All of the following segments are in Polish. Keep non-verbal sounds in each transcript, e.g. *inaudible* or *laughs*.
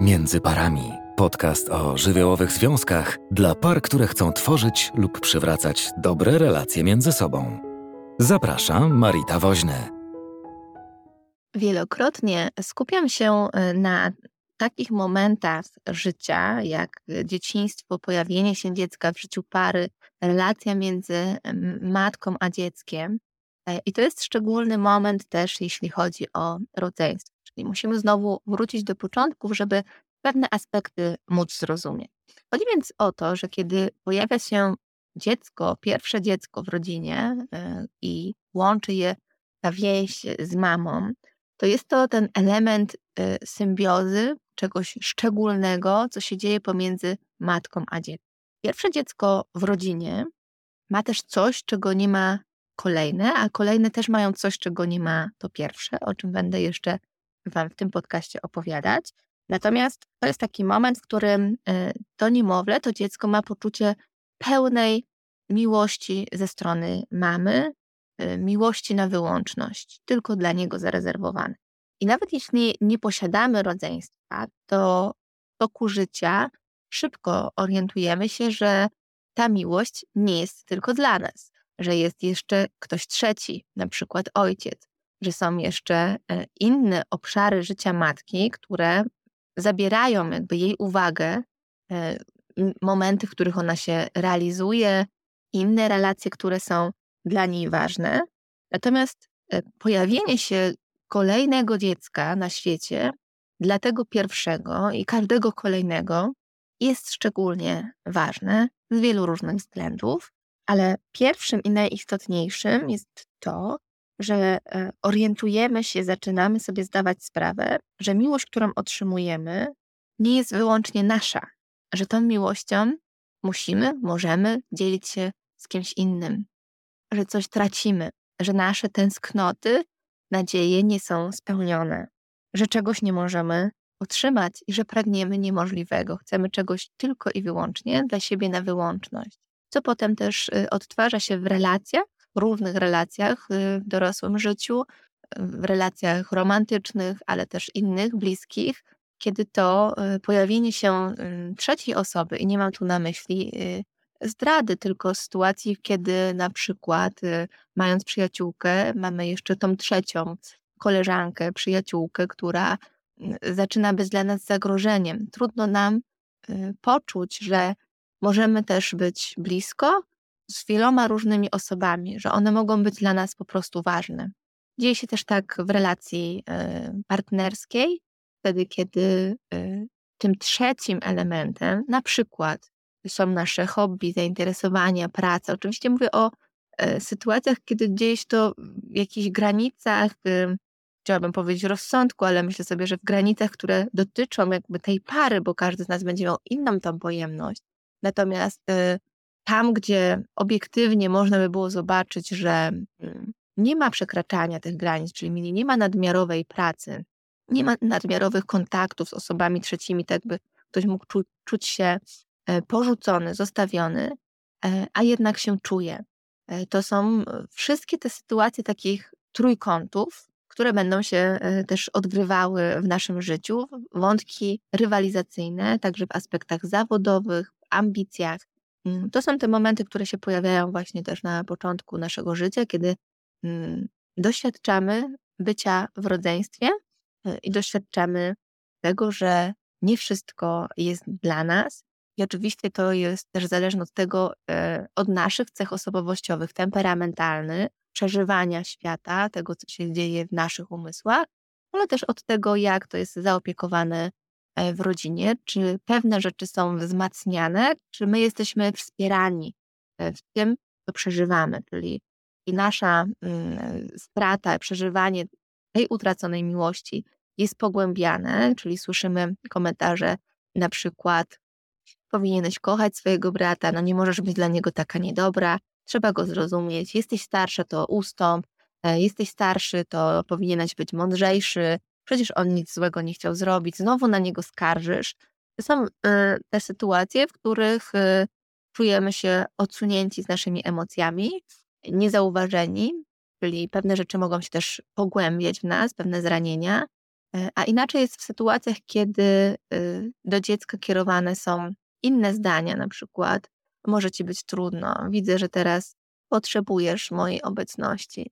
Między parami. Podcast o żywiołowych związkach dla par, które chcą tworzyć lub przywracać dobre relacje między sobą. Zapraszam, Marita Woźny. Wielokrotnie skupiam się e, na takich momentach życia, jak dzieciństwo, pojawienie się dziecka w życiu pary, relacja między matką a dzieckiem. E, I to jest szczególny moment też, jeśli chodzi o rodzeństwo. Czyli musimy znowu wrócić do początków, żeby pewne aspekty móc zrozumieć. Chodzi więc o to, że kiedy pojawia się dziecko, pierwsze dziecko w rodzinie e, i łączy je ta więź z mamą, to jest to ten element e, symbiozy, czegoś szczególnego, co się dzieje pomiędzy matką a dzieckiem. Pierwsze dziecko w rodzinie ma też coś, czego nie ma kolejne, a kolejne też mają coś, czego nie ma to pierwsze, o czym będę jeszcze Wam w tym podcaście opowiadać. Natomiast to jest taki moment, w którym e, to niemowlę, to dziecko ma poczucie pełnej miłości ze strony mamy, e, miłości na wyłączność, tylko dla niego zarezerwowane. I nawet jeśli nie posiadamy rodzeństwa, to w toku życia szybko orientujemy się, że ta miłość nie jest tylko dla nas, że jest jeszcze ktoś trzeci, na przykład ojciec, że są jeszcze e, inne obszary życia matki, które zabierają jakby jej uwagę, e, momenty, w których ona się realizuje, inne relacje, które są dla niej ważne. Natomiast e, pojawienie się kolejnego dziecka na świecie dla tego pierwszego i każdego kolejnego jest szczególnie ważne z wielu różnych względów, ale pierwszym i najistotniejszym jest to, że e, orientujemy się, zaczynamy sobie zdawać sprawę, że miłość, którą otrzymujemy, nie jest wyłącznie nasza, że tą miłością musimy, możemy dzielić się z kimś innym, że coś tracimy, że nasze tęsknoty, nadzieje nie są spełnione, że czegoś nie możemy otrzymać i że pragniemy niemożliwego. Chcemy czegoś tylko i wyłącznie dla siebie na wyłączność, co potem też y, odtwarza się w relacjach, różnych relacjach y, w dorosłym życiu, w relacjach romantycznych, ale też innych, bliskich, kiedy to y, pojawienie się trzeciej osoby, i nie mam tu na myśli zdrady, tylko sytuacji, kiedy na przykład mając przyjaciółkę, mamy jeszcze tą trzecią koleżankę, przyjaciółkę, która zaczyna być dla nas zagrożeniem. Trudno nam poczuć, że możemy też być blisko, z wieloma różnymi osobami, że one mogą być dla nas po prostu ważne. Dzieje się też tak w relacji e, partnerskiej, wtedy, kiedy e, tym trzecim elementem, na przykład, są nasze hobby, zainteresowania, praca. Oczywiście mówię o e, sytuacjach, kiedy dzieje się to w jakichś granicach, chciałabym powiedzieć rozsądku, ale myślę sobie, że w granicach, które dotyczą jakby tej pary, bo każdy z nas będzie miał inną tą pojemność. Natomiast tam, gdzie obiektywnie można by było zobaczyć, że mm, nie ma przekraczania tych granic, czyli nie ma nadmiarowej pracy, nie ma nadmiarowych kontaktów z osobami trzecimi, tak by ktoś mógł czu czuć się e, porzucony, zostawiony, e, a jednak się czuje. E, to są wszystkie te sytuacje takich trójkątów, które będą się też odgrywały w naszym życiu, wątki rywalizacyjne, także w aspektach zawodowych, ambicjach, Mm, to są te momenty, które się pojawiają właśnie też na początku naszego życia, kiedy mm, doświadczamy bycia w rodzeństwie e, i doświadczamy tego, że nie wszystko jest dla nas. I oczywiście to jest też zależne od tego, e, od naszych cech osobowościowych, temperamentalnych, przeżywania świata, tego, co się dzieje w naszych umysłach, ale też od tego, jak to jest zaopiekowane w rodzinie, czy pewne rzeczy są wzmacniane, czy my jesteśmy wspierani e, w tym, co przeżywamy, czyli i nasza mm, strata, przeżywanie tej utraconej miłości jest pogłębiane, czyli słyszymy komentarze na przykład powinieneś kochać swojego brata, no nie możesz być dla niego taka niedobra, trzeba go zrozumieć, jesteś starsza, to ustąp, e, jesteś starszy, to powinieneś być mądrzejszy, przecież on nic złego nie chciał zrobić, znowu na niego skarżysz. To są y, te sytuacje, w których y, czujemy się odsunięci z naszymi emocjami, niezauważeni, czyli pewne rzeczy mogą się też pogłębiać w nas, pewne zranienia. A inaczej jest w sytuacjach, kiedy do dziecka kierowane są inne zdania, na przykład może ci być trudno, widzę, że teraz potrzebujesz mojej obecności.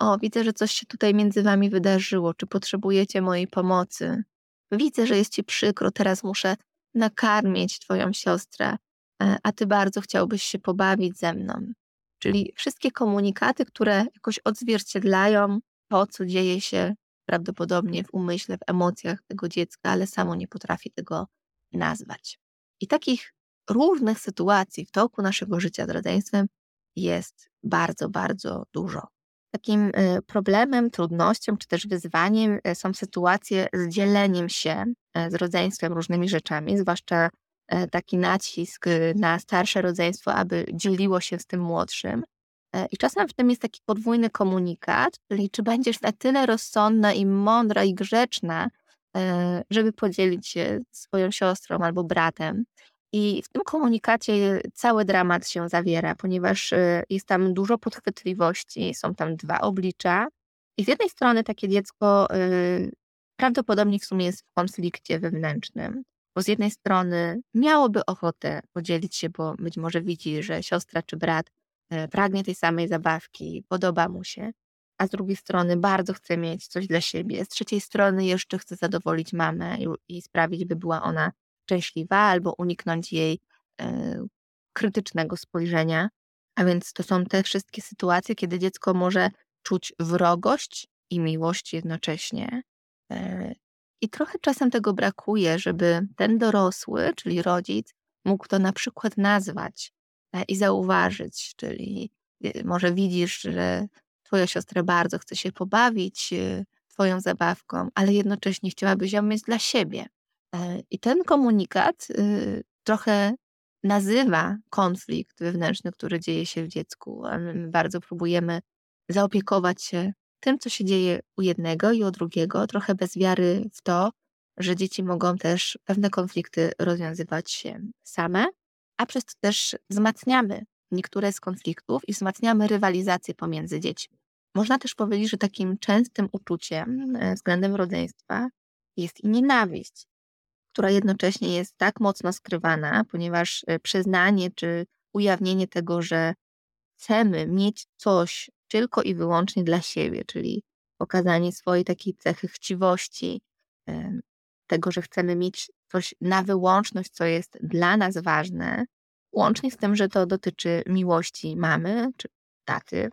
O, widzę, że coś się tutaj między wami wydarzyło, czy potrzebujecie mojej pomocy. Widzę, że jest ci przykro, teraz muszę nakarmić twoją siostrę, e, a ty bardzo chciałbyś się pobawić ze mną. Czyli wszystkie komunikaty, które jakoś odzwierciedlają to, co dzieje się prawdopodobnie w umyśle, w emocjach tego dziecka, ale samo nie potrafi tego nazwać. I takich różnych sytuacji w toku naszego życia z rodzeństwem jest bardzo, bardzo dużo. Takim y, problemem, trudnością czy też wyzwaniem y, są sytuacje z dzieleniem się y, z rodzeństwem różnymi rzeczami, zwłaszcza taki nacisk na starsze rodzeństwo, aby dzieliło się z tym młodszym. I czasem w tym jest taki podwójny komunikat, czyli czy będziesz na tyle rozsądna i mądra i grzeczna, żeby podzielić się swoją siostrą albo bratem. I w tym komunikacie cały dramat się zawiera, ponieważ y, jest tam dużo podchwytliwości, są tam dwa oblicza. I z jednej strony takie dziecko y, prawdopodobnie w sumie jest w konflikcie wewnętrznym, bo z jednej strony miałoby ochotę podzielić się, bo być może widzi, że siostra czy brat y, pragnie tej samej zabawki, podoba mu się, a z drugiej strony bardzo chce mieć coś dla siebie, z trzeciej strony jeszcze chce zadowolić mamę i, i sprawić, by była ona szczęśliwa albo uniknąć jej e, krytycznego spojrzenia. A więc to są te wszystkie sytuacje, kiedy dziecko może czuć wrogość i miłość jednocześnie. E, I trochę czasem tego brakuje, żeby ten dorosły, czyli rodzic, mógł to na przykład nazwać e, i zauważyć, czyli może widzisz, że twoja siostra bardzo chce się pobawić twoją zabawką, ale jednocześnie chciałabyś ją mieć dla siebie. E, I ten komunikat y, trochę nazywa konflikt wewnętrzny, który dzieje się w dziecku. My bardzo próbujemy zaopiekować się tym, co się dzieje u jednego i u drugiego, trochę bez wiary w to, że dzieci mogą też pewne konflikty rozwiązywać się same, a przez to też wzmacniamy niektóre z konfliktów i wzmacniamy rywalizację pomiędzy dziećmi. Można też powiedzieć, że takim częstym uczuciem e, względem rodzeństwa jest i nienawiść która jednocześnie jest tak mocno skrywana, ponieważ e, przyznanie czy ujawnienie tego, że chcemy mieć coś tylko i wyłącznie dla siebie, czyli pokazanie swojej takiej cechy chciwości, tego, że chcemy mieć coś na wyłączność, co jest dla nas ważne, łącznie z tym, że to dotyczy miłości mamy czy taty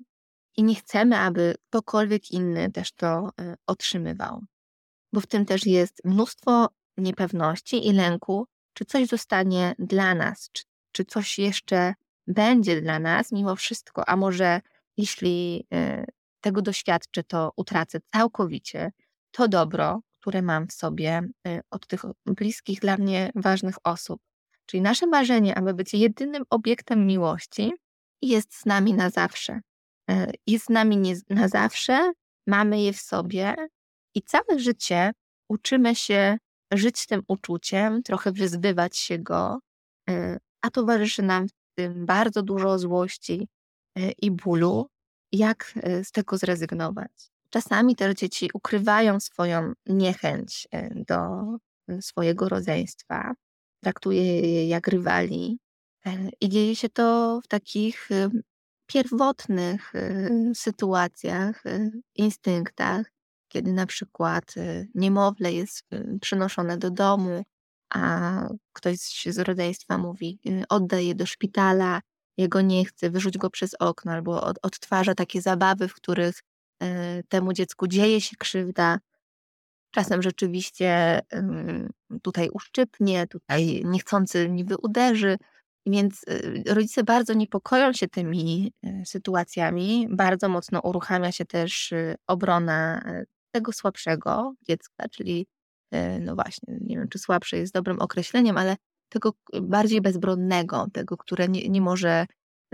i nie chcemy, aby ktokolwiek inny też to e, otrzymywał. Bo w tym też jest mnóstwo niepewności i lęku, czy coś zostanie dla nas, czy, czy coś jeszcze będzie dla nas mimo wszystko, a może jeśli y, tego doświadczę, to utracę całkowicie to dobro, które mam w sobie y, od tych bliskich dla mnie ważnych osób. Czyli nasze marzenie, aby być jedynym obiektem miłości, jest z nami na zawsze. Y, jest z nami nie, na zawsze, mamy je w sobie i całe życie uczymy się żyć tym uczuciem, trochę wyzbywać się go, y, a towarzyszy nam w tym bardzo dużo złości y, i bólu, jak y, z tego zrezygnować. Czasami też dzieci ukrywają swoją niechęć do swojego rodzeństwa, traktuje je jak rywali i dzieje się to w takich pierwotnych sytuacjach, instynktach, kiedy na przykład y, niemowlę jest y, przynoszone do domu, a ktoś z rodzeństwa mówi, y, oddaj je do szpitala, jego nie chce, wyrzuć go przez okno, albo odtwarza takie zabawy, w których temu dziecku dzieje się krzywda. Czasem rzeczywiście tutaj uszczypnie, tutaj niechcący niby uderzy. Więc rodzice bardzo niepokoją się tymi sytuacjami. Bardzo mocno uruchamia się też obrona tego słabszego dziecka, czyli e, no właśnie, nie wiem, czy słabsze jest dobrym określeniem, ale tego bardziej bezbronnego, tego, które nie, nie może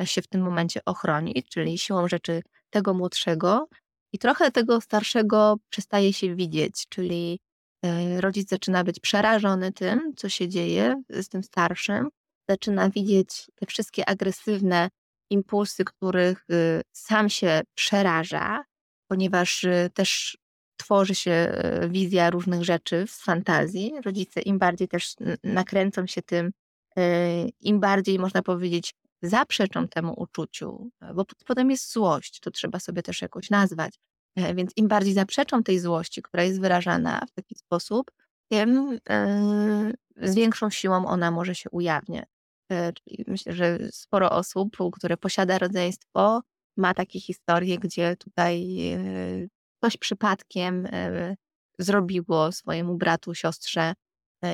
się w tym momencie ochronić, czyli siłą rzeczy tego młodszego i trochę tego starszego przestaje się widzieć, czyli e, rodzic zaczyna być przerażony tym, co się dzieje z tym starszym, zaczyna widzieć te wszystkie agresywne impulsy, których y, sam się przeraża, ponieważ y, też tworzy się wizja różnych rzeczy w fantazji. Rodzice im bardziej też nakręcą się tym, im bardziej można powiedzieć zaprzeczą temu uczuciu, bo potem jest złość, to trzeba sobie też jakoś nazwać. Więc im bardziej zaprzeczą tej złości, która jest wyrażana w taki sposób, tym z większą siłą ona może się ujawniać. Czyli myślę, że sporo osób, które posiada rodzeństwo, ma takie historie, gdzie tutaj coś przypadkiem zrobiło swojemu bratu, siostrze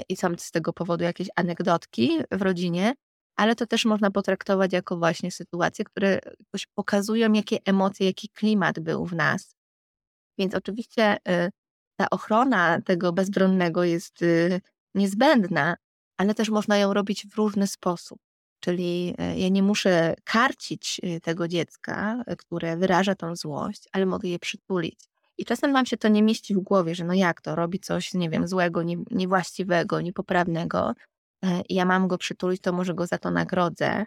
i są z tego powodu jakieś anegdotki w rodzinie, ale to też można potraktować jako właśnie sytuacje, które jakoś pokazują, jakie emocje, jaki klimat był w nas. Więc oczywiście ta ochrona tego bezbronnego jest niezbędna, ale też można ją robić w różny sposób. Czyli e, ja nie muszę karcić e, tego dziecka, e, które wyraża tą złość, ale mogę je przytulić. I czasem nam się to nie mieści w głowie, że no jak to, robi coś, nie wiem, złego, nie, niewłaściwego, niepoprawnego i ja mam go przytulić, to może go za to nagrodzę.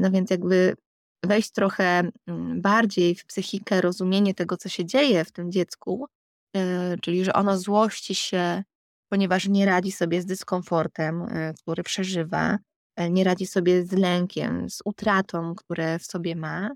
No więc jakby wejść trochę mm, bardziej w psychikę, rozumienie tego, co się dzieje w tym dziecku, czyli że ono złości się, ponieważ nie radzi sobie z dyskomfortem, który przeżywa, E, nie radzi sobie z lękiem, z utratą, które w sobie ma, e,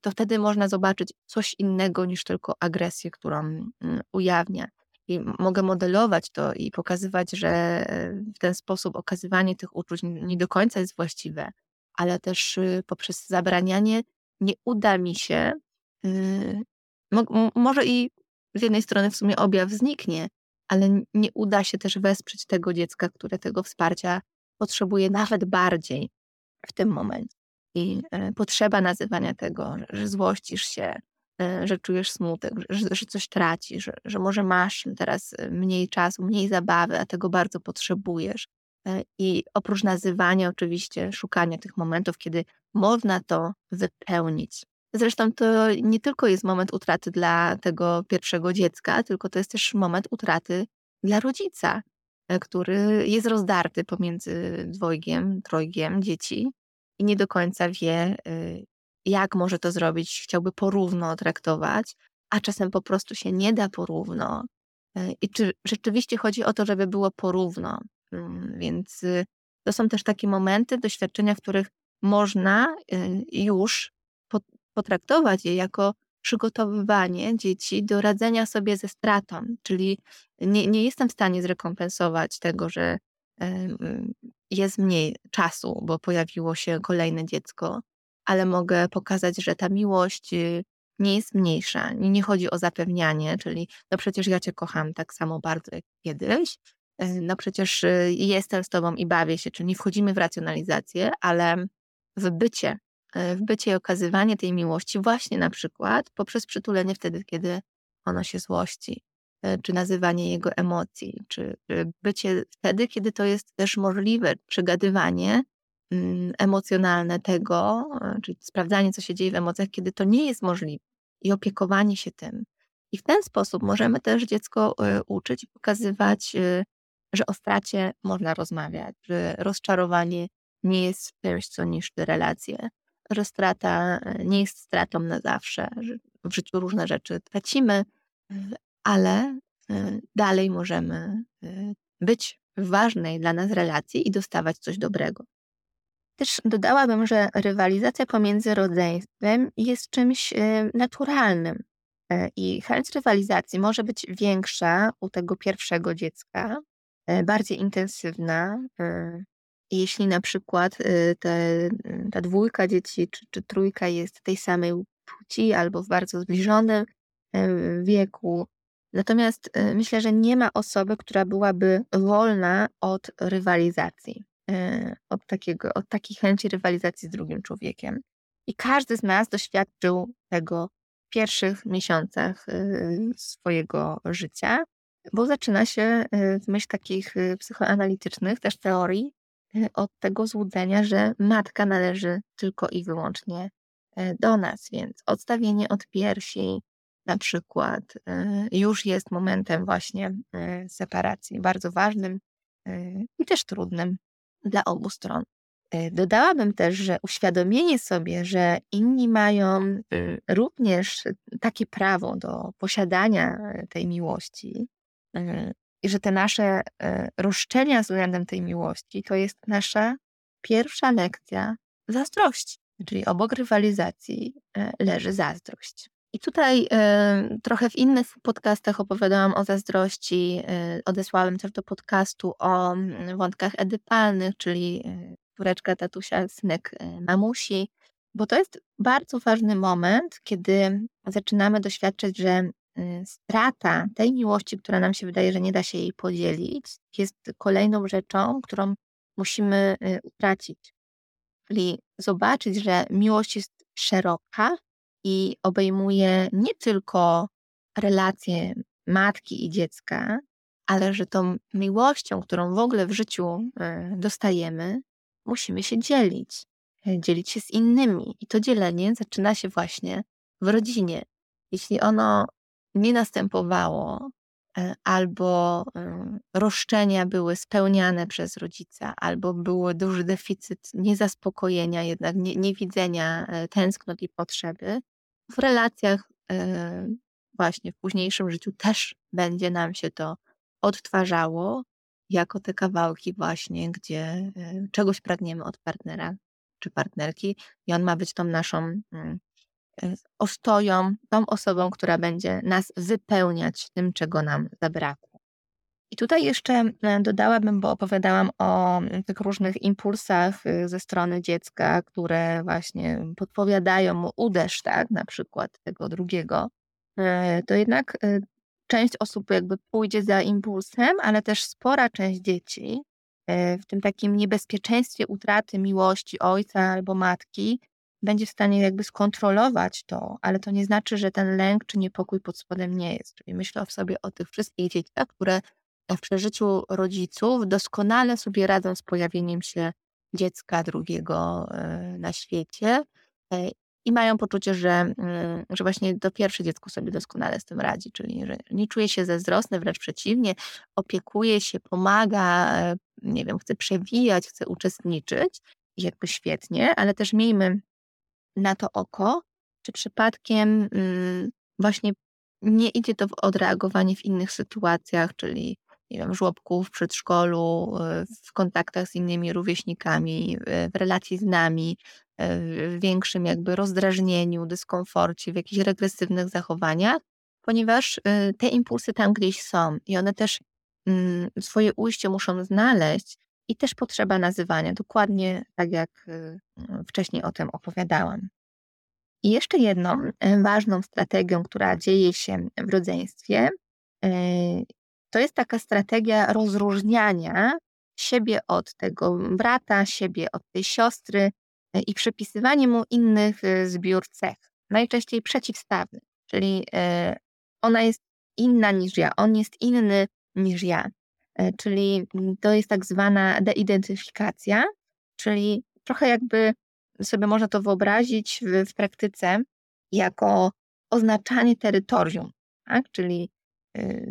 to wtedy można zobaczyć coś innego niż tylko agresję, którą mm, ujawnia. I mogę modelować to i pokazywać, że e, w ten sposób okazywanie tych uczuć nie do końca jest właściwe, ale też y, poprzez zabranianie nie uda mi się, y, może i z jednej strony w sumie objaw zniknie, ale nie uda się też wesprzeć tego dziecka, które tego wsparcia potrzebuje nawet bardziej w tym momencie. I e, potrzeba nazywania tego, że złościsz się, e, że czujesz smutek, że, że coś tracisz, że, że może masz teraz e, mniej czasu, mniej zabawy, a tego bardzo potrzebujesz. I oprócz nazywania, oczywiście, szukania tych momentów, kiedy można to wypełnić. Zresztą to nie tylko jest moment utraty dla tego pierwszego dziecka, tylko to jest też moment utraty dla rodzica, który jest rozdarty pomiędzy dwojgiem, trojgiem dzieci i nie do końca wie, y, jak może to zrobić. Chciałby porówno traktować, a czasem po prostu się nie da porówno. E, I czy rzeczywiście chodzi o to, żeby było porówno? Mm, więc y, to są też takie momenty, doświadczenia, w których można y, już potraktować je jako przygotowywanie dzieci do radzenia sobie ze stratą, czyli nie, nie jestem w stanie zrekompensować tego, że jest mniej czasu, bo pojawiło się kolejne dziecko, ale mogę pokazać, że ta miłość y, nie jest mniejsza. Nie chodzi o zapewnianie, czyli no przecież ja cię kocham tak samo bardzo jak kiedyś, e, no przecież y, jestem z tobą i bawię się, czyli nie wchodzimy w racjonalizację, ale w bycie w bycie i okazywanie tej miłości właśnie na przykład poprzez przytulenie wtedy, kiedy ono się złości, czy nazywanie jego emocji, czy bycie wtedy, kiedy to jest też możliwe, przegadywanie mm, emocjonalne tego, e, czyli sprawdzanie, co się dzieje w emocjach, kiedy to nie jest możliwe i opiekowanie się tym. I w ten sposób możemy też dziecko uczyć i pokazywać, że o stracie można rozmawiać, że rozczarowanie nie jest czymś, co niszczy relacje, że strata e, nie jest stratą na zawsze, że w życiu różne rzeczy tracimy, ale e, dalej możemy e, być w ważnej dla nas relacji i dostawać coś dobrego. Też dodałabym, że rywalizacja pomiędzy rodzeństwem jest czymś naturalnym i chęć rywalizacji może być większa u tego pierwszego dziecka, bardziej intensywna, jeśli na przykład te, y, ta dwójka dzieci czy, czy trójka jest tej samej płci albo w bardzo zbliżonym wieku. Natomiast myślę, że nie ma osoby, która byłaby wolna od rywalizacji, od, takiego, od takiej chęci rywalizacji z drugim człowiekiem. I każdy z nas doświadczył tego w pierwszych miesiącach swojego życia, bo zaczyna się w myśl takich psychoanalitycznych też teorii, od tego złudzenia, że matka należy tylko i wyłącznie do nas, więc odstawienie od piersi na przykład e, już jest momentem właśnie separacji, bardzo ważnym i też trudnym dla obu stron. Dodałabym też, że uświadomienie sobie, że inni mają również takie prawo do posiadania tej miłości i że te nasze roszczenia względem tej miłości to jest nasza pierwsza lekcja zazdrości. Czyli obok rywalizacji leży zazdrość. I tutaj y, trochę w innych podcastach opowiadałam o zazdrości. Y, odesłałem też do podcastu o y, wątkach edypalnych, czyli córeczka, tatusia, synek, mamusi, bo to jest bardzo ważny moment, kiedy zaczynamy doświadczać, że strata tej miłości, która nam się wydaje, że nie da się jej podzielić, jest kolejną rzeczą, którą musimy utracić. Czyli zobaczyć, że miłość jest szeroka, i obejmuje nie tylko relacje matki i dziecka, ale że tą miłością, którą w ogóle w życiu e, dostajemy, musimy się dzielić. E, dzielić się z innymi. I to dzielenie zaczyna się właśnie w rodzinie. Jeśli ono nie następowało, e, albo roszczenia były spełniane przez rodzica, albo był duży deficyt niezaspokojenia, jednak nie, niewidzenia tęsknot i potrzeby, w relacjach e, właśnie w późniejszym życiu też będzie nam się to odtwarzało jako te kawałki właśnie, gdzie e, czegoś pragniemy od partnera czy partnerki i on ma być tą naszą mm, e, ostoją, tą osobą, która będzie nas wypełniać tym, czego nam zabrakło. I tutaj jeszcze e, dodałabym, bo opowiadałam o tych różnych impulsach y, ze strony dziecka, które właśnie podpowiadają mu uderz, tak, na przykład tego drugiego, e, to jednak e, część osób jakby pójdzie za impulsem, ale też spora część dzieci w tym takim niebezpieczeństwie utraty miłości ojca albo matki będzie w stanie jakby skontrolować to, ale to nie znaczy, że ten lęk czy niepokój pod spodem nie jest. Czyli myślę sobie o tych wszystkich dzieciach, które w przeżyciu rodziców doskonale sobie radzą z pojawieniem się dziecka drugiego e, na świecie e, i mają poczucie, że, mm, że właśnie to pierwsze dziecko sobie doskonale z tym radzi, czyli że nie czuje się zazdrosny, wręcz przeciwnie, opiekuje się, pomaga, e, nie wiem, chce przewijać, chce uczestniczyć i jakby świetnie, ale też miejmy na to oko, czy przypadkiem mm, właśnie nie idzie to w odreagowanie w innych sytuacjach, czyli nie wiem, żłobków, w przedszkolu, e, w kontaktach z innymi rówieśnikami, e, w relacji z nami, e, w większym jakby rozdrażnieniu, dyskomforcie, w jakichś regresywnych zachowaniach, ponieważ te impulsy tam gdzieś są i one też mm, swoje ujście muszą znaleźć i też potrzeba nazywania, dokładnie tak jak wcześniej o tym opowiadałam. I jeszcze jedną ważną strategią, która dzieje się w rodzeństwie, to jest taka strategia rozróżniania siebie od tego brata, siebie od tej siostry e, i przypisywanie mu innych e, zbiór cech, najczęściej przeciwstawnych, czyli e, ona jest inna niż ja, on jest inny niż ja. Czyli to jest tak zwana deidentyfikacja, czyli trochę jakby sobie można to wyobrazić w, w praktyce jako oznaczanie terytorium, tak? czyli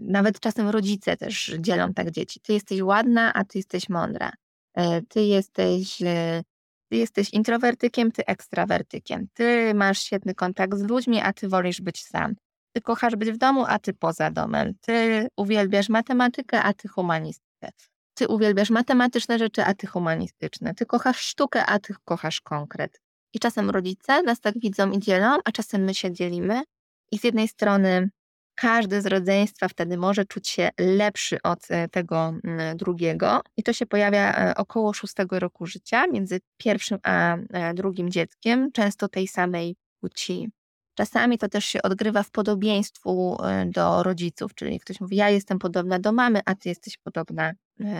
nawet czasem rodzice też dzielą tak dzieci. Ty jesteś ładna, a ty jesteś mądra. Y, ty jesteś, y, ty jesteś introwertykiem, ty ekstrawertykiem. Ty masz świetny kontakt z ludźmi, a ty wolisz być sam. Ty kochasz być w domu, a ty poza domem. Ty uwielbiasz matematykę, a ty humanistykę. Ty uwielbiasz matematyczne rzeczy, a ty humanistyczne. Ty kochasz sztukę, a ty kochasz konkret. I czasem rodzice nas tak widzą i dzielą, a czasem my się dzielimy. I z jednej strony każdy z rodzeństwa wtedy może czuć się lepszy od e, tego drugiego. I to się pojawia e, około szóstego roku życia, między pierwszym a e, drugim dzieckiem, często tej samej płci. Czasami to też się odgrywa w podobieństwu do rodziców, czyli ktoś mówi: Ja jestem podobna do mamy, a ty jesteś podobna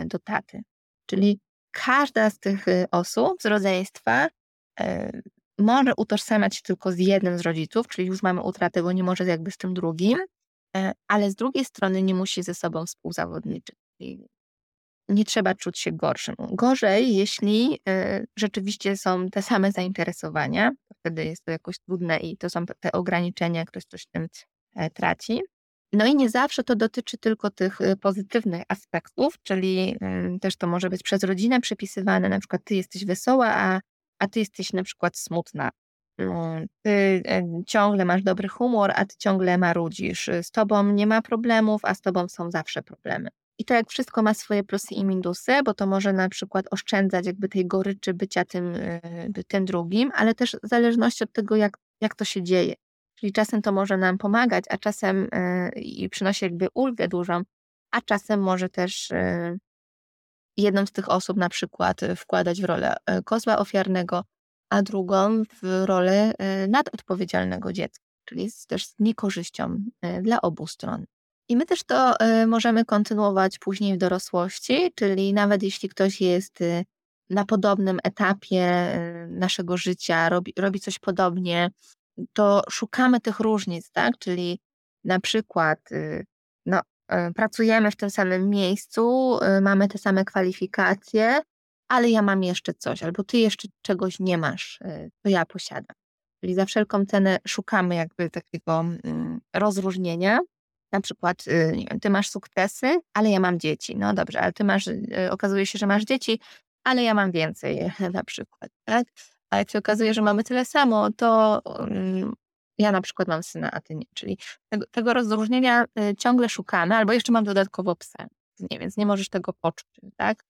do taty. Czyli każda z tych osób z rodzeństwa może utożsamiać się tylko z jednym z rodziców, czyli już mamy utratę, bo nie może jakby z tym drugim, ale z drugiej strony nie musi ze sobą współzawodniczyć. Nie trzeba czuć się gorszym. Gorzej, jeśli e, rzeczywiście są te same zainteresowania, wtedy jest to jakoś trudne i to są te ograniczenia, ktoś coś tym e, traci. No i nie zawsze to dotyczy tylko tych pozytywnych aspektów, czyli też to może być przez rodzinę przypisywane, na przykład ty jesteś wesoła, a, a ty jesteś na przykład smutna. Ty e, ciągle masz dobry humor, a ty ciągle marudzisz. Z tobą nie ma problemów, a z tobą są zawsze problemy. I to jak wszystko ma swoje plusy i minusy, bo to może na przykład oszczędzać jakby tej goryczy bycia tym, e, tym drugim, ale też w zależności od tego, jak, jak to się dzieje. Czyli czasem to może nam pomagać, a czasem e, i przynosi jakby ulgę dużą, a czasem może też jedną z tych osób na przykład wkładać w rolę kozła ofiarnego, a drugą w rolę e, nadodpowiedzialnego dziecka, czyli też z niekorzyścią e, dla obu stron. I my też to e, możemy kontynuować później w dorosłości, czyli nawet jeśli ktoś jest na podobnym etapie naszego życia, robi, robi coś podobnie, to szukamy tych różnic, tak? Czyli na przykład no, pracujemy w tym samym miejscu, mamy te same kwalifikacje, ale ja mam jeszcze coś, albo ty jeszcze czegoś nie masz, y, to ja posiadam. Czyli za wszelką cenę szukamy jakby takiego mm, rozróżnienia. Na przykład, y, wiem, ty masz sukcesy, ale ja mam dzieci. No dobrze, ale ty masz, y, okazuje się, że masz dzieci, ale ja mam więcej *laughs* na przykład, tak? A jak się okazuje, że mamy tyle samo, to mm, ja na przykład mam syna, a ty nie. Czyli tego, tego rozróżnienia ciągle szukamy, albo jeszcze mam dodatkowo psa, nie, więc nie możesz tego poczuć, tak?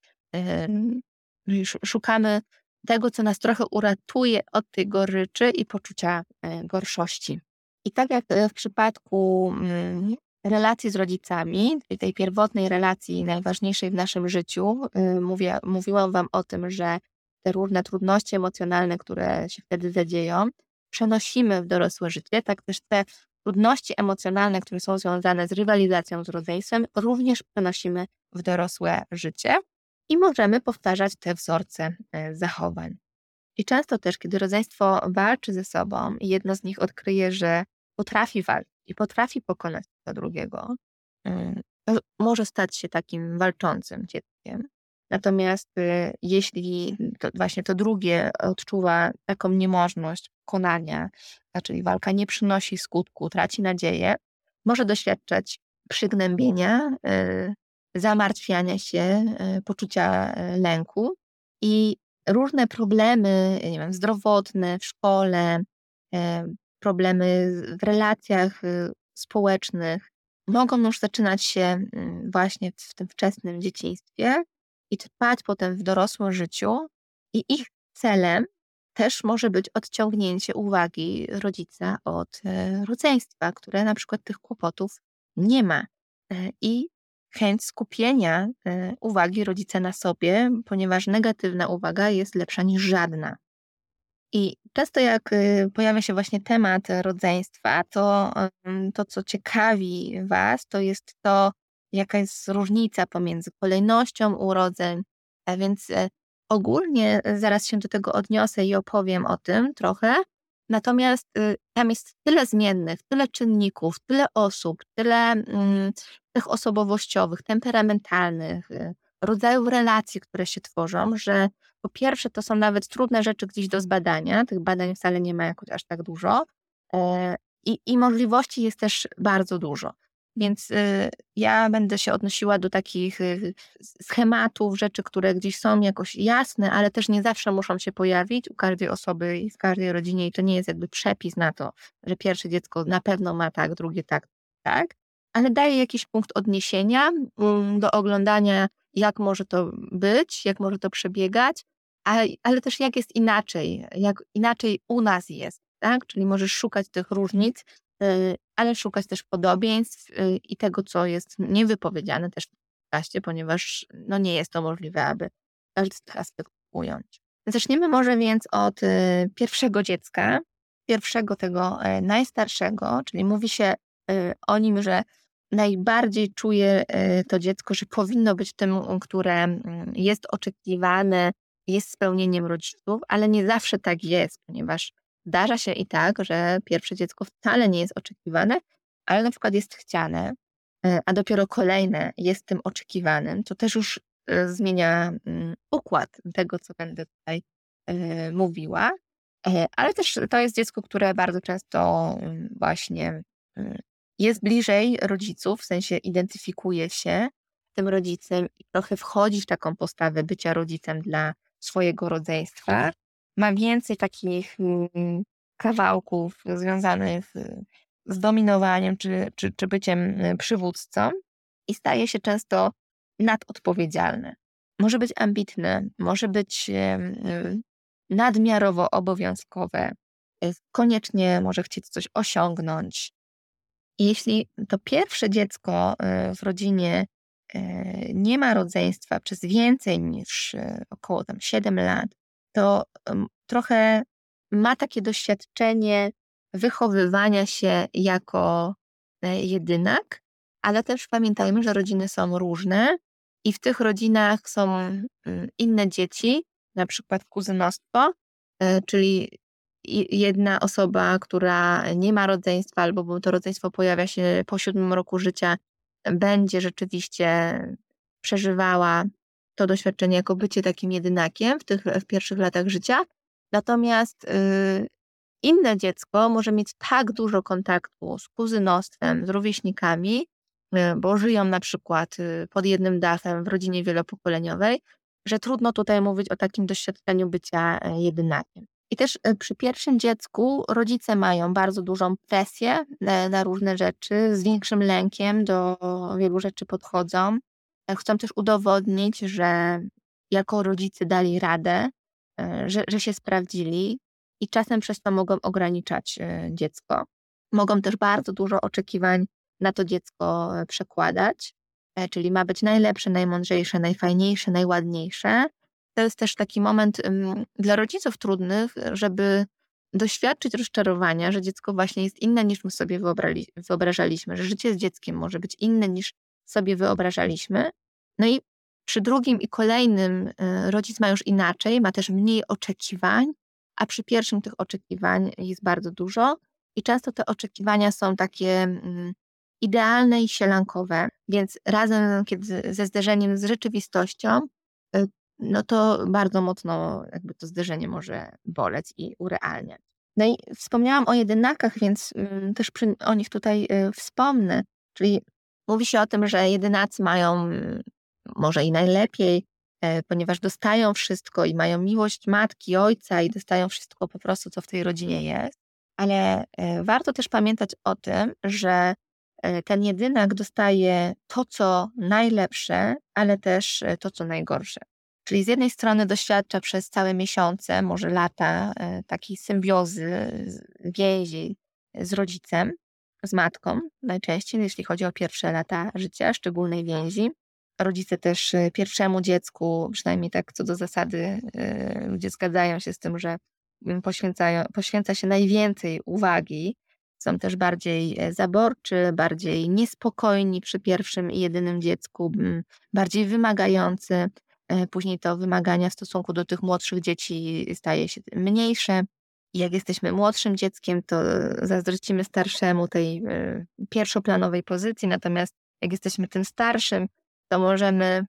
Szukamy tego, co nas trochę uratuje od tej goryczy i poczucia e, gorszości. I tak jak e, w przypadku mm, relacji z rodzicami, tej pierwotnej relacji, najważniejszej w naszym życiu, y, mówię, mówiłam Wam o tym, że te różne trudności emocjonalne, które się wtedy zadzieją, przenosimy w dorosłe życie, tak też te trudności emocjonalne, które są związane z rywalizacją z rodzeństwem, również przenosimy w dorosłe życie i możemy powtarzać te wzorce e, zachowań. I często też, kiedy rodzeństwo walczy ze sobą i jedno z nich odkryje, że potrafi walczyć i potrafi pokonać to drugiego, może stać się takim walczącym dzieckiem. Natomiast y, jeśli to właśnie to drugie odczuwa taką niemożność pokonania, czyli walka nie przynosi skutku, traci nadzieję, może doświadczać przygnębienia, y, zamartwiania się, e, poczucia e, lęku i różne problemy, nie wiem, zdrowotne w szkole, e, problemy w relacjach społecznych mogą już zaczynać się mm, właśnie w tym wczesnym dzieciństwie i trwać potem w dorosłym życiu i ich celem też może być odciągnięcie uwagi rodzica od rodzeństwa, które na przykład tych kłopotów nie ma. I chęć skupienia e, uwagi rodzica na sobie, ponieważ negatywna uwaga jest lepsza niż żadna. I często jak e, pojawia się właśnie temat rodzeństwa, to to, co ciekawi Was, to jest to, jaka jest różnica pomiędzy kolejnością urodzeń, a więc e, ogólnie zaraz się do tego odniosę i opowiem o tym trochę, Natomiast y, tam jest tyle zmiennych, tyle czynników, tyle osób, tyle mm, tych osobowościowych, temperamentalnych, y, rodzajów relacji, które się tworzą, że po pierwsze to są nawet trudne rzeczy gdzieś do zbadania, tych badań wcale nie ma jakoś aż tak dużo e, i, i możliwości jest też bardzo dużo. Więc y, ja będę się odnosiła do takich y, schematów, rzeczy, które gdzieś są jakoś jasne, ale też nie zawsze muszą się pojawić u każdej osoby i w każdej rodzinie i to nie jest jakby przepis na to, że pierwsze dziecko na pewno ma tak, drugie tak, tak, ale daje jakiś punkt odniesienia mm, do oglądania, jak może to być, jak może to przebiegać, ale też jak jest inaczej, jak inaczej u nas jest, tak? Czyli możesz szukać tych różnic Y, ale szukać też podobieństw y, i tego, co jest niewypowiedziane też w podcaście, ponieważ no, nie jest to możliwe, aby każdy z tych aspektów ująć. Zaczniemy może więc od y, pierwszego dziecka, pierwszego tego e, najstarszego, czyli mówi się o nim, że najbardziej czuje to dziecko, że powinno być tym, które mm, jest oczekiwane, jest spełnieniem rodziców, ale nie zawsze tak jest, ponieważ Zdarza się i tak, że pierwsze dziecko wcale nie jest oczekiwane, ale na przykład jest chciane, e, a dopiero kolejne jest tym oczekiwanym, to też już e, zmienia mm, układ tego, co będę tutaj e, mówiła. Ale też to jest dziecko, które bardzo często mm, właśnie mm, jest bliżej rodziców, w sensie identyfikuje się tym rodzicem i trochę wchodzi w taką postawę bycia rodzicem dla swojego rodzeństwa. Ma więcej takich mm, kawałków związanych z dominowaniem czy, czy, czy byciem y, przywódcą i staje się często nadodpowiedzialny. Może być ambitny, może być y, nadmiarowo obowiązkowe, y, koniecznie może chcieć coś osiągnąć. I jeśli to pierwsze dziecko w rodzinie nie ma rodzeństwa przez więcej niż około tam 7 lat, to trochę ma takie doświadczenie wychowywania się jako e, jedynak, ale też pamiętajmy, że rodziny są różne i w tych rodzinach są mm, inne dzieci, na przykład kuzynostwo, e, czyli jedna osoba, która nie ma rodzeństwa albo to rodzeństwo pojawia się po siódmym roku życia, będzie rzeczywiście przeżywała to doświadczenie jako bycie takim jedynakiem w tych w pierwszych latach życia. Natomiast y, inne dziecko może mieć tak dużo kontaktu z kuzynostwem, z rówieśnikami, y, bo żyją na przykład y, pod jednym dachem w rodzinie wielopokoleniowej, że trudno tutaj mówić o takim doświadczeniu bycia e, jedynakiem. I też e, przy pierwszym dziecku rodzice mają bardzo dużą presję na, na różne rzeczy, z większym lękiem do wielu rzeczy podchodzą. E, chcą też udowodnić, że jako rodzice dali radę, że, że się sprawdzili i czasem przez to mogą ograniczać dziecko. Mogą też bardzo dużo oczekiwań na to dziecko przekładać, czyli ma być najlepsze, najmądrzejsze, najfajniejsze, najładniejsze, to jest też taki moment dla rodziców trudnych, żeby doświadczyć rozczarowania, że dziecko właśnie jest inne niż my sobie wyobrażaliśmy, że życie z dzieckiem może być inne niż sobie wyobrażaliśmy. No i przy drugim i kolejnym y, rodzic ma już inaczej, ma też mniej oczekiwań, a przy pierwszym tych oczekiwań jest bardzo dużo i często te oczekiwania są takie idealne i sielankowe, więc razem kiedy ze zderzeniem z rzeczywistością y, no to bardzo mocno jakby to zderzenie może boleć i urealniać. No i wspomniałam o jedynakach, więc mm, też przy, o nich tutaj y, wspomnę. Czyli mówi się o tym, że jedynacy mają mm, może i najlepiej, e, ponieważ dostają wszystko i mają miłość matki, ojca i dostają wszystko po prostu, co w tej rodzinie jest. Ale e, warto też pamiętać o tym, że e, ten jedynak dostaje to, co najlepsze, ale też to, co najgorsze. Czyli z jednej strony doświadcza przez całe miesiące, może lata, takiej symbiozy, więzi z rodzicem, z matką, najczęściej, jeśli chodzi o pierwsze lata życia, szczególnej więzi. Rodzice też e, pierwszemu dziecku, przynajmniej tak co do zasady, e, ludzie zgadzają się z tym, że poświęcają, poświęca się najwięcej uwagi. Są też bardziej zaborczy, bardziej niespokojni przy pierwszym i jedynym dziecku, bardziej wymagający, E, później to wymagania w stosunku do tych młodszych dzieci staje się mniejsze. Jak jesteśmy młodszym dzieckiem, to zazdrościmy starszemu tej e, pierwszoplanowej pozycji, natomiast jak jesteśmy tym starszym, to możemy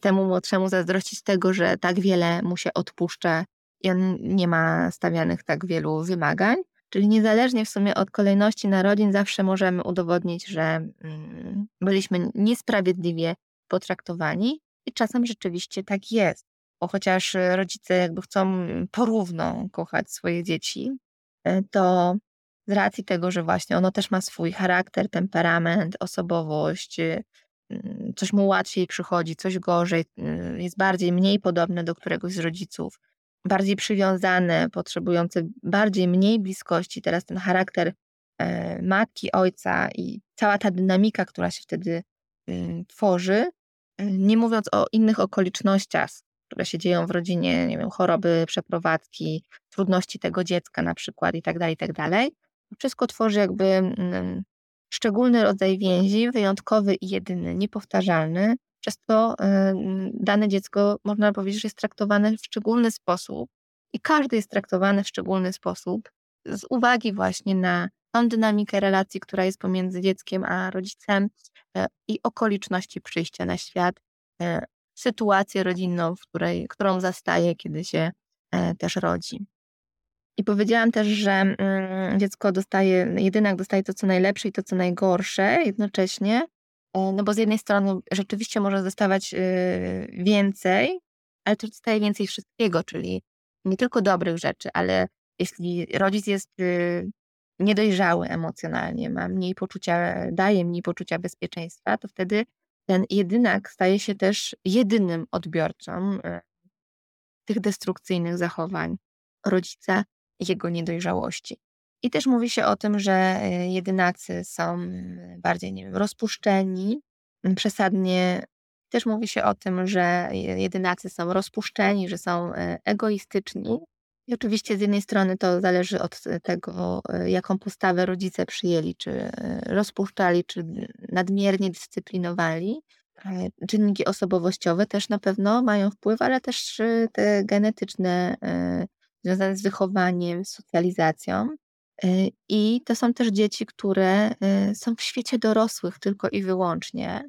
temu młodszemu zazdrościć tego, że tak wiele mu się odpuszcza i on nie ma stawianych tak wielu wymagań. Czyli niezależnie w sumie od kolejności narodzin, zawsze możemy udowodnić, że mm, byliśmy niesprawiedliwie potraktowani i czasem rzeczywiście tak jest, bo chociaż e, rodzice jakby chcą porówno kochać swoje dzieci, e, to z racji tego, że właśnie ono też ma swój charakter, temperament, osobowość, e, mm, coś mu łatwiej przychodzi, coś gorzej, jest bardziej, mniej podobne do któregoś z rodziców, bardziej przywiązane, potrzebujące bardziej, mniej bliskości. Teraz ten charakter matki, ojca i cała ta dynamika, która się wtedy tworzy, nie mówiąc o innych okolicznościach, które się dzieją w rodzinie, nie wiem, choroby, przeprowadzki, trudności tego dziecka na przykład i tak dalej, i tak dalej. Wszystko tworzy jakby mm, szczególny rodzaj więzi, wyjątkowy i jedyny, niepowtarzalny, przez to dane dziecko, można powiedzieć, że jest traktowane w szczególny sposób i każdy jest traktowany w szczególny sposób z uwagi właśnie na tą dynamikę relacji, która jest pomiędzy dzieckiem a rodzicem e, i okoliczności przyjścia na świat, e, sytuację rodzinną, w której, którą zastaje, kiedy się e, też rodzi. I powiedziałam też, że mm, dziecko dostaje, jedynak dostaje to, co najlepsze i to, co najgorsze jednocześnie. E, no bo z jednej strony rzeczywiście może dostawać y, więcej, ale też dostaje więcej wszystkiego, czyli nie tylko dobrych rzeczy, ale jeśli rodzic jest y, niedojrzały emocjonalnie, ma mniej poczucia, daje mniej poczucia bezpieczeństwa, to wtedy ten jedynak staje się też jedynym odbiorcą y, tych destrukcyjnych zachowań rodzica jego niedojrzałości. I też mówi się o tym, że y, jedynacy są bardziej, nie wiem, rozpuszczeni, przesadnie. Też mówi się o tym, że jedynacy są rozpuszczeni, że są y, egoistyczni. I oczywiście z jednej strony to zależy od tego, y, jaką postawę rodzice przyjęli, czy rozpuszczali, czy nadmiernie dyscyplinowali. Czynniki osobowościowe też na pewno mają wpływ, ale też te genetyczne, związane z wychowaniem, socjalizacją. I to są też dzieci, które są w świecie dorosłych tylko i wyłącznie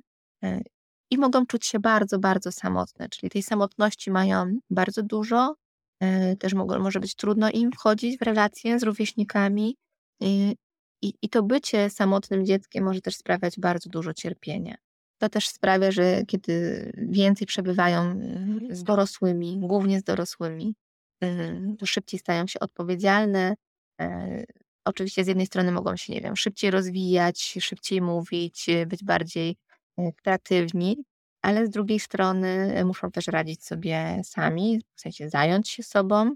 i mogą czuć się bardzo, bardzo samotne, czyli tej samotności mają bardzo dużo. Też mogą, może być trudno im wchodzić w relacje z rówieśnikami. I, I to bycie samotnym dzieckiem może też sprawiać bardzo dużo cierpienia. To też sprawia, że kiedy więcej przebywają z dorosłymi, głównie z dorosłymi, to szybciej stają się odpowiedzialne, E, oczywiście z jednej strony mogą się, nie wiem, szybciej rozwijać, szybciej mówić, e, być bardziej e, kreatywni, ale z drugiej strony muszą też radzić sobie sami, w sensie zająć się sobą,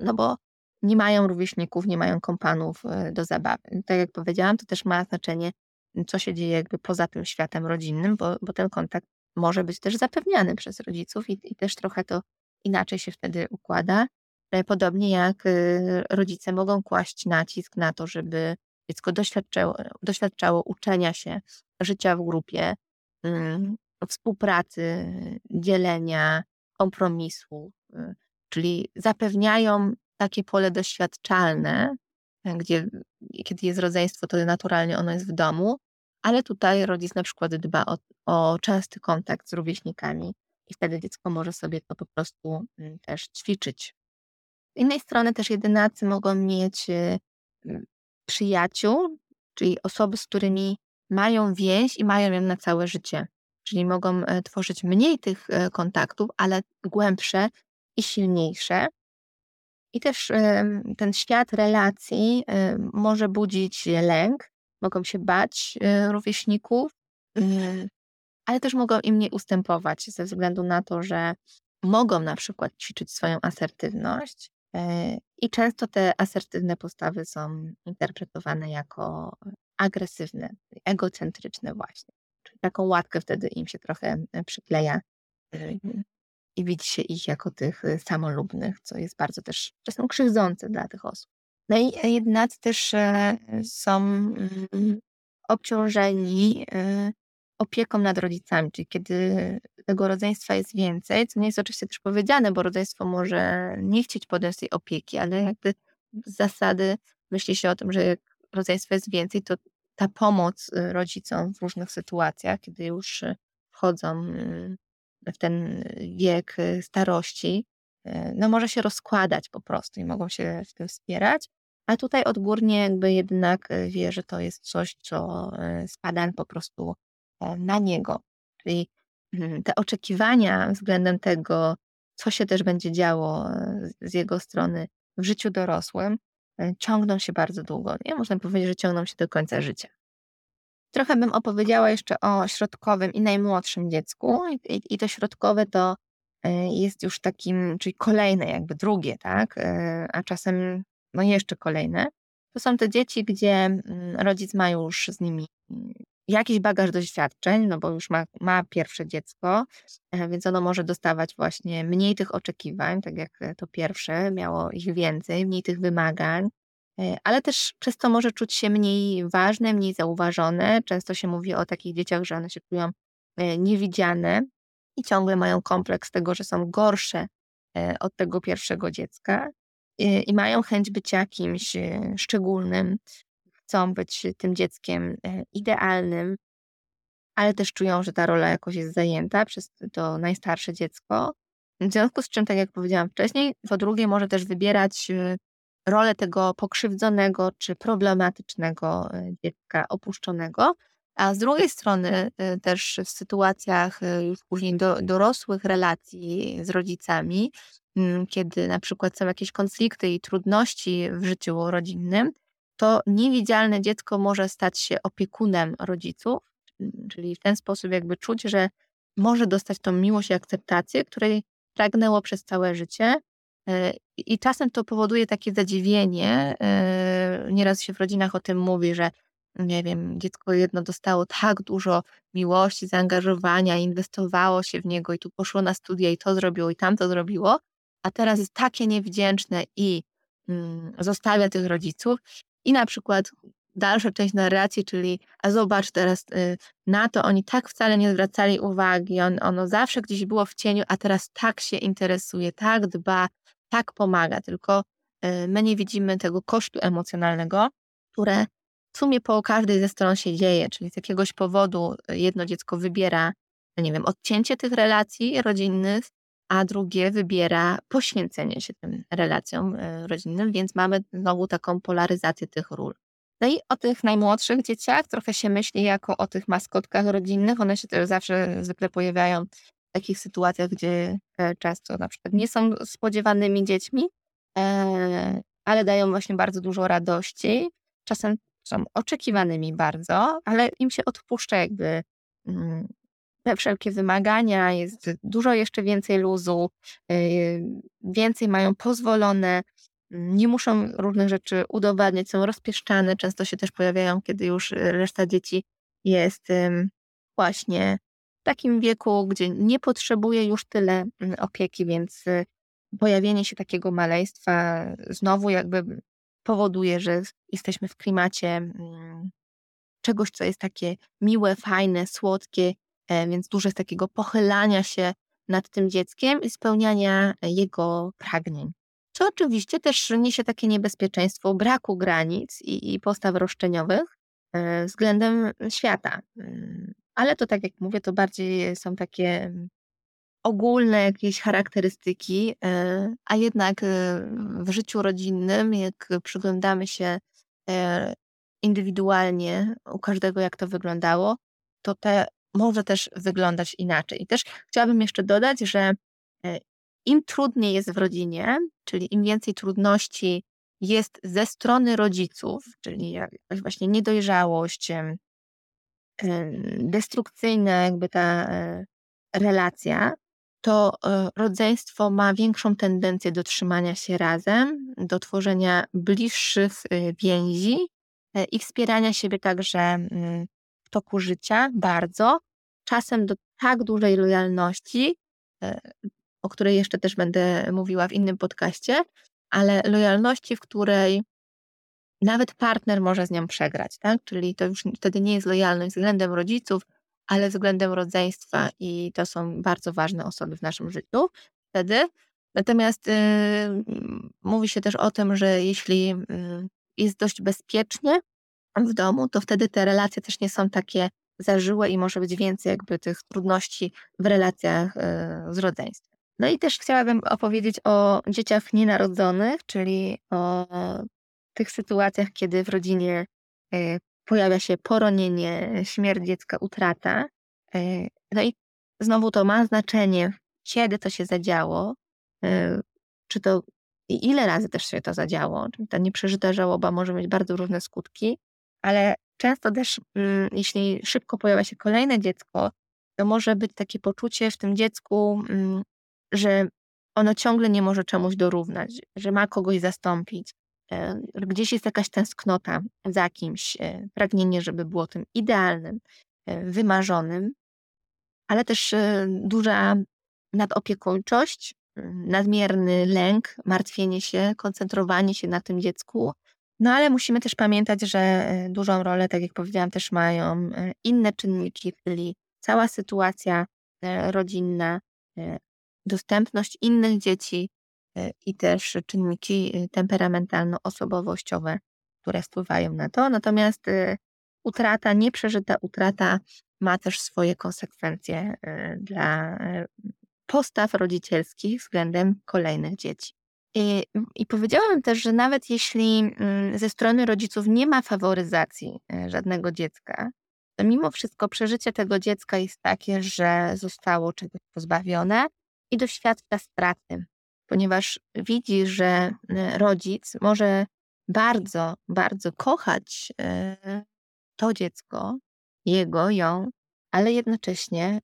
no bo nie mają rówieśników, nie mają kompanów do zabawy. Tak jak powiedziałam, to też ma znaczenie, co się dzieje jakby poza tym światem rodzinnym, bo, bo ten kontakt może być też zapewniany przez rodziców i, i też trochę to inaczej się wtedy układa. E, podobnie jak rodzice mogą kłaść nacisk na to, żeby dziecko doświadczało, doświadczało uczenia się, życia w grupie, mm, współpracy, dzielenia, kompromisu, y, czyli zapewniają takie pole doświadczalne, e, gdzie kiedy jest rodzeństwo, to naturalnie ono jest w domu, ale tutaj rodzic na przykład dba o, o częsty kontakt z rówieśnikami i wtedy dziecko może sobie to po prostu mm, też ćwiczyć z innej strony też jedynacy mogą mieć y, przyjaciół, czyli osoby, z którymi mają więź i mają ją na całe życie. Czyli mogą e, tworzyć mniej tych e, kontaktów, ale głębsze i silniejsze. I też ten świat relacji e, może budzić lęk, mogą się bać rówieśników, ale też mogą im nie ustępować ze względu na to, że mogą na przykład ćwiczyć swoją asertywność, E, I często te asertywne postawy są interpretowane jako agresywne, egocentryczne właśnie. Taką łatkę wtedy im się trochę e, przykleja e, i widzi się ich jako tych samolubnych, co jest bardzo też czasem krzywdzące dla tych osób. No i jednacy też są mm, obciążeni opieką nad rodzicami, czyli kiedy tego rodzeństwa jest więcej, co nie jest oczywiście też powiedziane, bo rodzeństwo może nie chcieć podjąć tej opieki, ale jakby z zasady myśli się o tym, że jak rodzeństwo jest więcej, to ta pomoc y, rodzicom w różnych sytuacjach, kiedy już y, wchodzą y, w ten wiek starości, no może się rozkładać po prostu i mogą się w tym wspierać. A tutaj odgórnie jakby jednak wie, że to jest coś, co spada po prostu E, na niego. Czyli mm, te oczekiwania względem tego, co się też będzie działo z jego strony w życiu dorosłym, ciągną się bardzo długo. Nie można powiedzieć, że ciągną się do końca życia. Trochę bym opowiedziała jeszcze o środkowym i najmłodszym dziecku. I, i to środkowe to jest już takim, czyli kolejne, jakby drugie, tak? A czasem no jeszcze kolejne. To są te dzieci, gdzie mm, rodzic ma już z nimi jakiś bagaż doświadczeń, no bo już ma, ma pierwsze dziecko, e, więc ono może dostawać właśnie mniej tych oczekiwań, tak jak to pierwsze, miało ich więcej, mniej tych wymagań, e, ale też przez to może czuć się mniej ważne, mniej zauważone. Często się mówi o takich dzieciach, że one się czują e, niewidziane i ciągle mają kompleks tego, że są gorsze od tego pierwszego dziecka i mają chęć bycia kimś szczególnym, chcą być tym dzieckiem e, idealnym, ale też czują, że ta rola jakoś jest zajęta przez to najstarsze dziecko. W związku z czym, tak jak powiedziałam wcześniej, po drugie może też wybierać e, rolę tego pokrzywdzonego czy problematycznego dziecka opuszczonego, a z drugiej strony też w sytuacjach już później do, dorosłych relacji z rodzicami, kiedy na przykład są jakieś konflikty i trudności w życiu rodzinnym, to niewidzialne dziecko może stać się opiekunem rodziców, czyli w ten sposób jakby czuć, że może dostać tą miłość i akceptację, której pragnęło przez całe życie. E, I czasem to powoduje takie zadziwienie. E, nieraz się w rodzinach o tym mówi, że nie wiem, dziecko jedno dostało tak dużo miłości, zaangażowania, inwestowało się w niego i tu poszło na studia i to zrobiło i tamto zrobiło, a teraz jest takie niewdzięczne i mm, zostawia tych rodziców i na przykład dalsza część narracji, czyli a zobacz teraz y, na to, oni tak wcale nie zwracali uwagi, on, ono zawsze gdzieś było w cieniu, a teraz tak się interesuje, tak dba, tak pomaga, tylko y, my nie widzimy tego kosztu emocjonalnego, które w sumie po każdej ze stron się dzieje, czyli z jakiegoś powodu jedno dziecko wybiera, nie wiem, odcięcie tych relacji rodzinnych, a drugie wybiera poświęcenie się tym relacjom y, rodzinnym, więc mamy znowu taką polaryzację tych ról. No i o tych najmłodszych dzieciach trochę się myśli jako o tych maskotkach rodzinnych. One się też zawsze zwykle pojawiają w takich sytuacjach, gdzie e, często na przykład nie są spodziewanymi dziećmi, e, ale dają właśnie bardzo dużo radości. Czasem są oczekiwanymi bardzo, ale im się odpuszcza jakby mm, wszelkie wymagania, jest dużo jeszcze więcej luzu, e, więcej mają pozwolone, nie muszą różnych rzeczy udowadniać, są rozpieszczane, często się też pojawiają, kiedy już reszta dzieci jest właśnie w takim wieku, gdzie nie potrzebuje już tyle mm, opieki, więc y, pojawienie się takiego maleństwa znowu jakby powoduje, że jesteśmy w klimacie mm, czegoś, co jest takie miłe, fajne, słodkie, więc dużo jest takiego pochylania się nad tym dzieckiem i spełniania jego pragnień co oczywiście też niesie takie niebezpieczeństwo braku granic i, i postaw roszczeniowych e, względem świata. Mm, ale to tak jak mówię, to bardziej są takie ogólne jakieś charakterystyki, e, a jednak e, w życiu rodzinnym, jak przyglądamy się indywidualnie u każdego, jak to wyglądało, to te może też wyglądać inaczej. I też chciałabym jeszcze dodać, że im trudniej jest w rodzinie, czyli im więcej trudności jest ze strony rodziców, czyli jakaś właśnie niedojrzałość, destrukcyjna jakby ta e, relacja, to e, rodzeństwo ma większą tendencję do trzymania się razem, do tworzenia bliższych e, więzi i wspierania siebie także mm, w toku życia bardzo, czasem do tak dużej lojalności, o której jeszcze też będę mówiła w innym podcaście, ale lojalności, w której nawet partner może z nią przegrać, tak? Czyli to już wtedy nie jest lojalność względem rodziców, ale względem rodzeństwa i to są bardzo ważne osoby w naszym życiu wtedy. Natomiast yy, mówi się też o tym, że jeśli yy, jest dość bezpiecznie w domu, to wtedy te relacje też nie są takie zażyłe i może być więcej jakby tych trudności w relacjach yy, z rodzeństwem. No i też chciałabym opowiedzieć o dzieciach nienarodzonych, czyli o tych sytuacjach, kiedy w rodzinie e, pojawia się poronienie, śmierć dziecka, utrata. E, no i znowu to ma znaczenie, kiedy to się zadziało, e, czy to i ile razy też się to zadziało. Ta nieprzeżyta żałoba może mieć bardzo różne skutki, ale często też, mm, jeśli szybko pojawia się kolejne dziecko, to może być takie poczucie w tym dziecku mm, że ono ciągle nie może czemuś dorównać, że ma kogoś zastąpić. E, gdzieś jest jakaś tęsknota za kimś, e, pragnienie, żeby było tym idealnym, e, wymarzonym, ale też duża nadopiekuńczość, nadmierny lęk, martwienie się, koncentrowanie się na tym dziecku. No ale musimy też pamiętać, że dużą rolę, tak jak powiedziałam, też mają inne czynniki, czyli cała sytuacja rodzinna, dostępność innych dzieci e, i też czynniki e, temperamentalno-osobowościowe, które wpływają na to. Natomiast e, utrata, nieprzeżyta utrata ma też swoje konsekwencje dla postaw rodzicielskich względem kolejnych dzieci. I, I powiedziałam też, że nawet jeśli mm, ze strony rodziców nie ma faworyzacji e, żadnego dziecka, to mimo wszystko przeżycie tego dziecka jest takie, że zostało czegoś pozbawione i doświadcza straty, ponieważ widzi, że e, rodzic może bardzo, bardzo kochać e, to dziecko, jego, ją, ale jednocześnie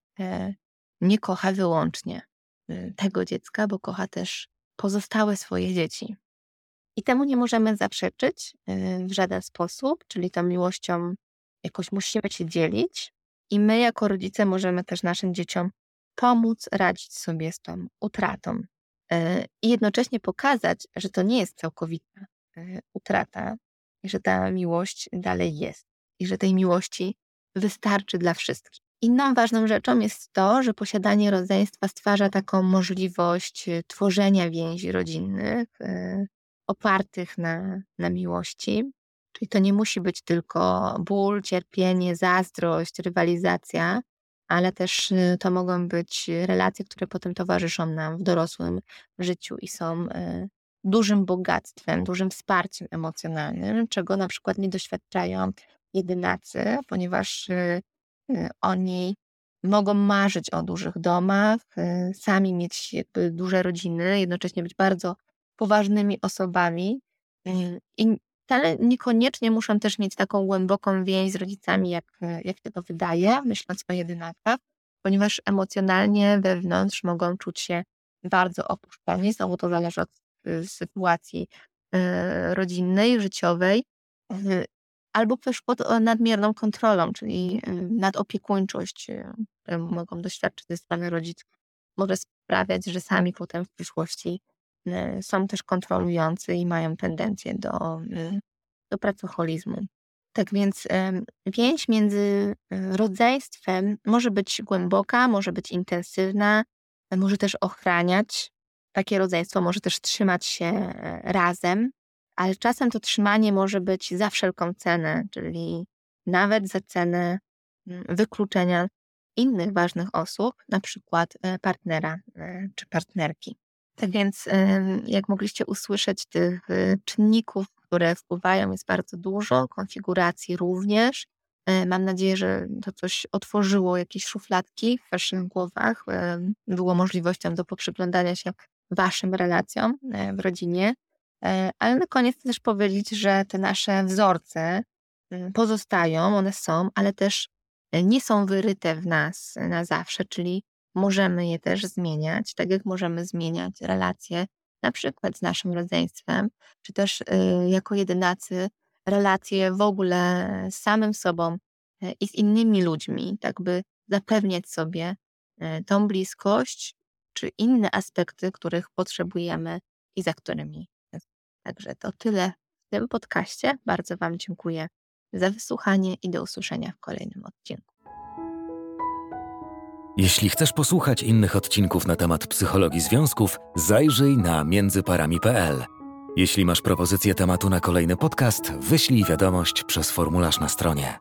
nie kocha wyłącznie tego dziecka, bo kocha też pozostałe swoje dzieci. I temu nie możemy zaprzeczyć w żaden sposób, czyli tą miłością jakoś musimy się dzielić. I my, jako rodzice, możemy też naszym dzieciom pomóc radzić sobie z tą utratą. I jednocześnie pokazać, że to nie jest całkowita utrata, i że ta miłość dalej jest, i że tej miłości wystarczy dla wszystkich. Inną ważną rzeczą jest to, że posiadanie rodzeństwa stwarza taką możliwość e, tworzenia więzi rodzinnych e, opartych na, na miłości. Czyli to nie musi być tylko ból, cierpienie, zazdrość, rywalizacja, ale też e, to mogą być relacje, które potem towarzyszą nam w dorosłym życiu i są dużym bogactwem, dużym wsparciem emocjonalnym, czego na przykład nie doświadczają jedynacy, ponieważ Y, oni mogą marzyć o dużych domach, y, sami mieć jakby duże rodziny, jednocześnie być bardzo poważnymi osobami y, i wcale niekoniecznie muszą też mieć taką głęboką więź z rodzicami, jak, jak się to wydaje, myśląc o jedynakach, ponieważ emocjonalnie wewnątrz mogą czuć się bardzo opuszczeni. Znowu to zależy od sytuacji rodzinnej, życiowej albo też pod e, nadmierną kontrolą, czyli e, nadopiekuńczość, e, mogą doświadczyć ze strony rodziców, może sprawiać, że sami potem w przyszłości są też kontrolujący i mają tendencję do, do pracoholizmu. Tak więc więź między rodzeństwem może być głęboka, może być intensywna, może też ochraniać. Takie rodzeństwo może też trzymać się razem, ale czasem to trzymanie może być za wszelką cenę, czyli nawet za cenę mm, wykluczenia innych ważnych osób, na przykład e, partnera e, czy partnerki. Tak więc, jak mogliście usłyszeć, tych e, czynników, które wpływają, jest bardzo dużo, konfiguracji również. Mam nadzieję, że to coś otworzyło jakieś szufladki w Waszych głowach, było możliwością do poprzyglądania się Waszym relacjom w rodzinie. E, ale na koniec chcę też powiedzieć, że te nasze wzorce y, pozostają, one są, ale też e, nie są wyryte w nas na zawsze, czyli możemy je też zmieniać, tak jak możemy zmieniać relacje na przykład z naszym rodzeństwem, czy też y, jako jedynacy relacje w ogóle z samym sobą e, i z innymi ludźmi, tak by zapewniać sobie tą bliskość, czy inne aspekty, których potrzebujemy i za którymi Także to tyle w tym podcaście. Bardzo Wam dziękuję za wysłuchanie i do usłyszenia w kolejnym odcinku. Jeśli chcesz posłuchać innych odcinków na temat psychologii związków, zajrzyj na międzyparami.pl. Jeśli masz propozycję tematu na kolejny podcast, wyślij wiadomość przez formularz na stronie.